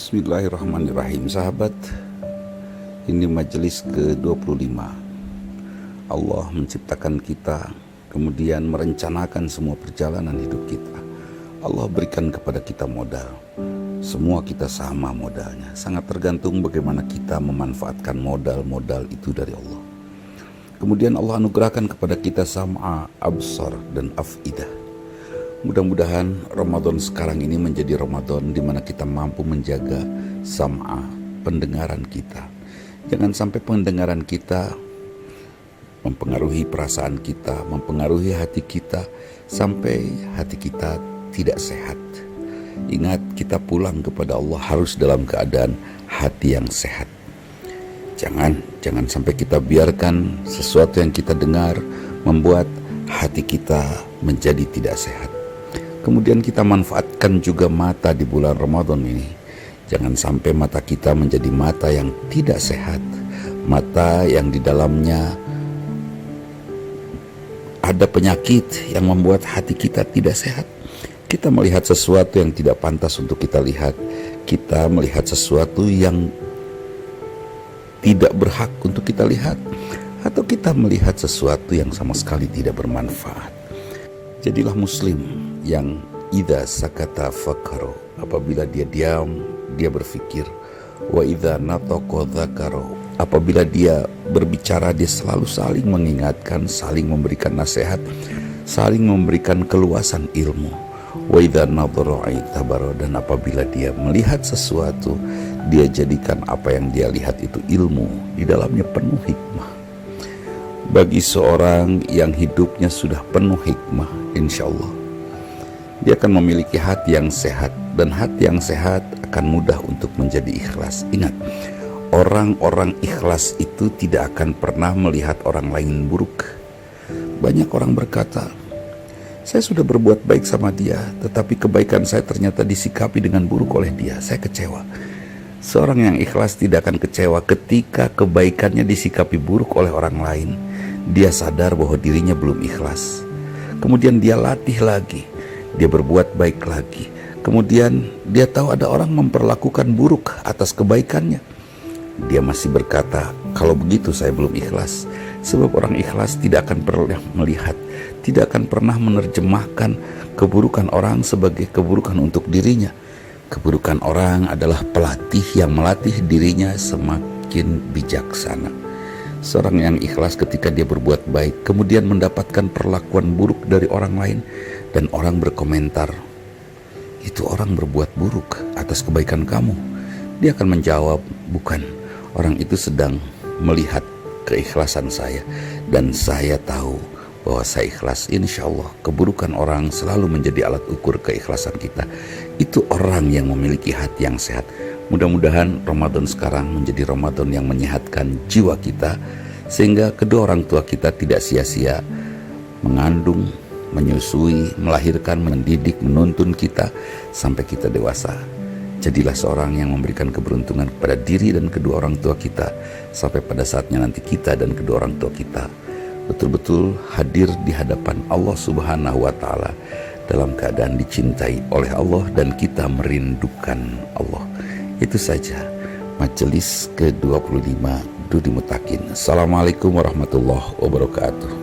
Bismillahirrahmanirrahim. Sahabat Ini majelis ke-25 Allah menciptakan kita Kemudian merencanakan semua perjalanan hidup kita. Allah berikan kepada kita modal. Semua kita sama modalnya. Sangat tergantung bagaimana kita memanfaatkan modal-modal itu dari Allah. Kemudian Allah anugerahkan kepada kita sam'a, absar, dan afidah Mudah-mudahan Ramadan sekarang ini menjadi Ramadan di mana kita mampu menjaga sam'a, pendengaran kita. Jangan sampai pendengaran kita mempengaruhi perasaan kita, mempengaruhi hati kita sampai hati kita tidak sehat. Ingat kita pulang kepada Allah harus dalam keadaan hati yang sehat. Jangan jangan sampai kita biarkan sesuatu yang kita dengar membuat hati kita menjadi tidak sehat. Kemudian kita manfaatkan juga mata di bulan Ramadan ini. Jangan sampai mata kita menjadi mata yang tidak sehat, mata yang di dalamnya ada penyakit yang membuat hati kita tidak sehat. Kita melihat sesuatu yang tidak pantas untuk kita lihat. Kita melihat sesuatu yang tidak berhak untuk kita lihat, atau kita melihat sesuatu yang sama sekali tidak bermanfaat. Jadilah Muslim yang ida sakata fakaro apabila dia diam dia berfikir wa ida natoko dzakaro apabila dia berbicara dia selalu saling mengingatkan saling memberikan nasihat saling memberikan keluasan ilmu. Wa idza tabaro dan apabila dia melihat sesuatu dia jadikan apa yang dia lihat itu ilmu di dalamnya penuh hikmah bagi seorang yang hidupnya sudah penuh hikmah insya Allah dia akan memiliki hati yang sehat dan hati yang sehat akan mudah untuk menjadi ikhlas. Ingat, orang-orang ikhlas itu tidak akan pernah melihat orang lain buruk. Banyak orang berkata, saya sudah berbuat baik sama dia, tetapi kebaikan saya ternyata disikapi dengan buruk oleh dia. Saya kecewa. Seorang yang ikhlas tidak akan kecewa ketika kebaikannya disikapi buruk oleh orang lain. Dia sadar bahwa dirinya belum ikhlas. Kemudian dia latih lagi dia berbuat baik lagi. Kemudian dia tahu ada orang memperlakukan buruk atas kebaikannya. Dia masih berkata, kalau begitu saya belum ikhlas. Sebab orang ikhlas tidak akan pernah melihat, tidak akan pernah menerjemahkan keburukan orang sebagai keburukan untuk dirinya. Keburukan orang adalah pelatih yang melatih dirinya semakin bijaksana. Seorang yang ikhlas ketika dia berbuat baik, kemudian mendapatkan perlakuan buruk dari orang lain, dan orang berkomentar, "Itu orang berbuat buruk atas kebaikan kamu." Dia akan menjawab, "Bukan, orang itu sedang melihat keikhlasan saya, dan saya tahu bahwa saya ikhlas. Insya Allah, keburukan orang selalu menjadi alat ukur keikhlasan kita. Itu orang yang memiliki hati yang sehat." Mudah-mudahan Ramadan sekarang menjadi Ramadan yang menyehatkan jiwa kita, sehingga kedua orang tua kita tidak sia-sia mengandung menyusui, melahirkan, mendidik, menuntun kita sampai kita dewasa. Jadilah seorang yang memberikan keberuntungan kepada diri dan kedua orang tua kita sampai pada saatnya nanti kita dan kedua orang tua kita betul-betul hadir di hadapan Allah Subhanahu wa taala dalam keadaan dicintai oleh Allah dan kita merindukan Allah. Itu saja majelis ke-25 Dudi Mutakin. Assalamualaikum warahmatullahi wabarakatuh.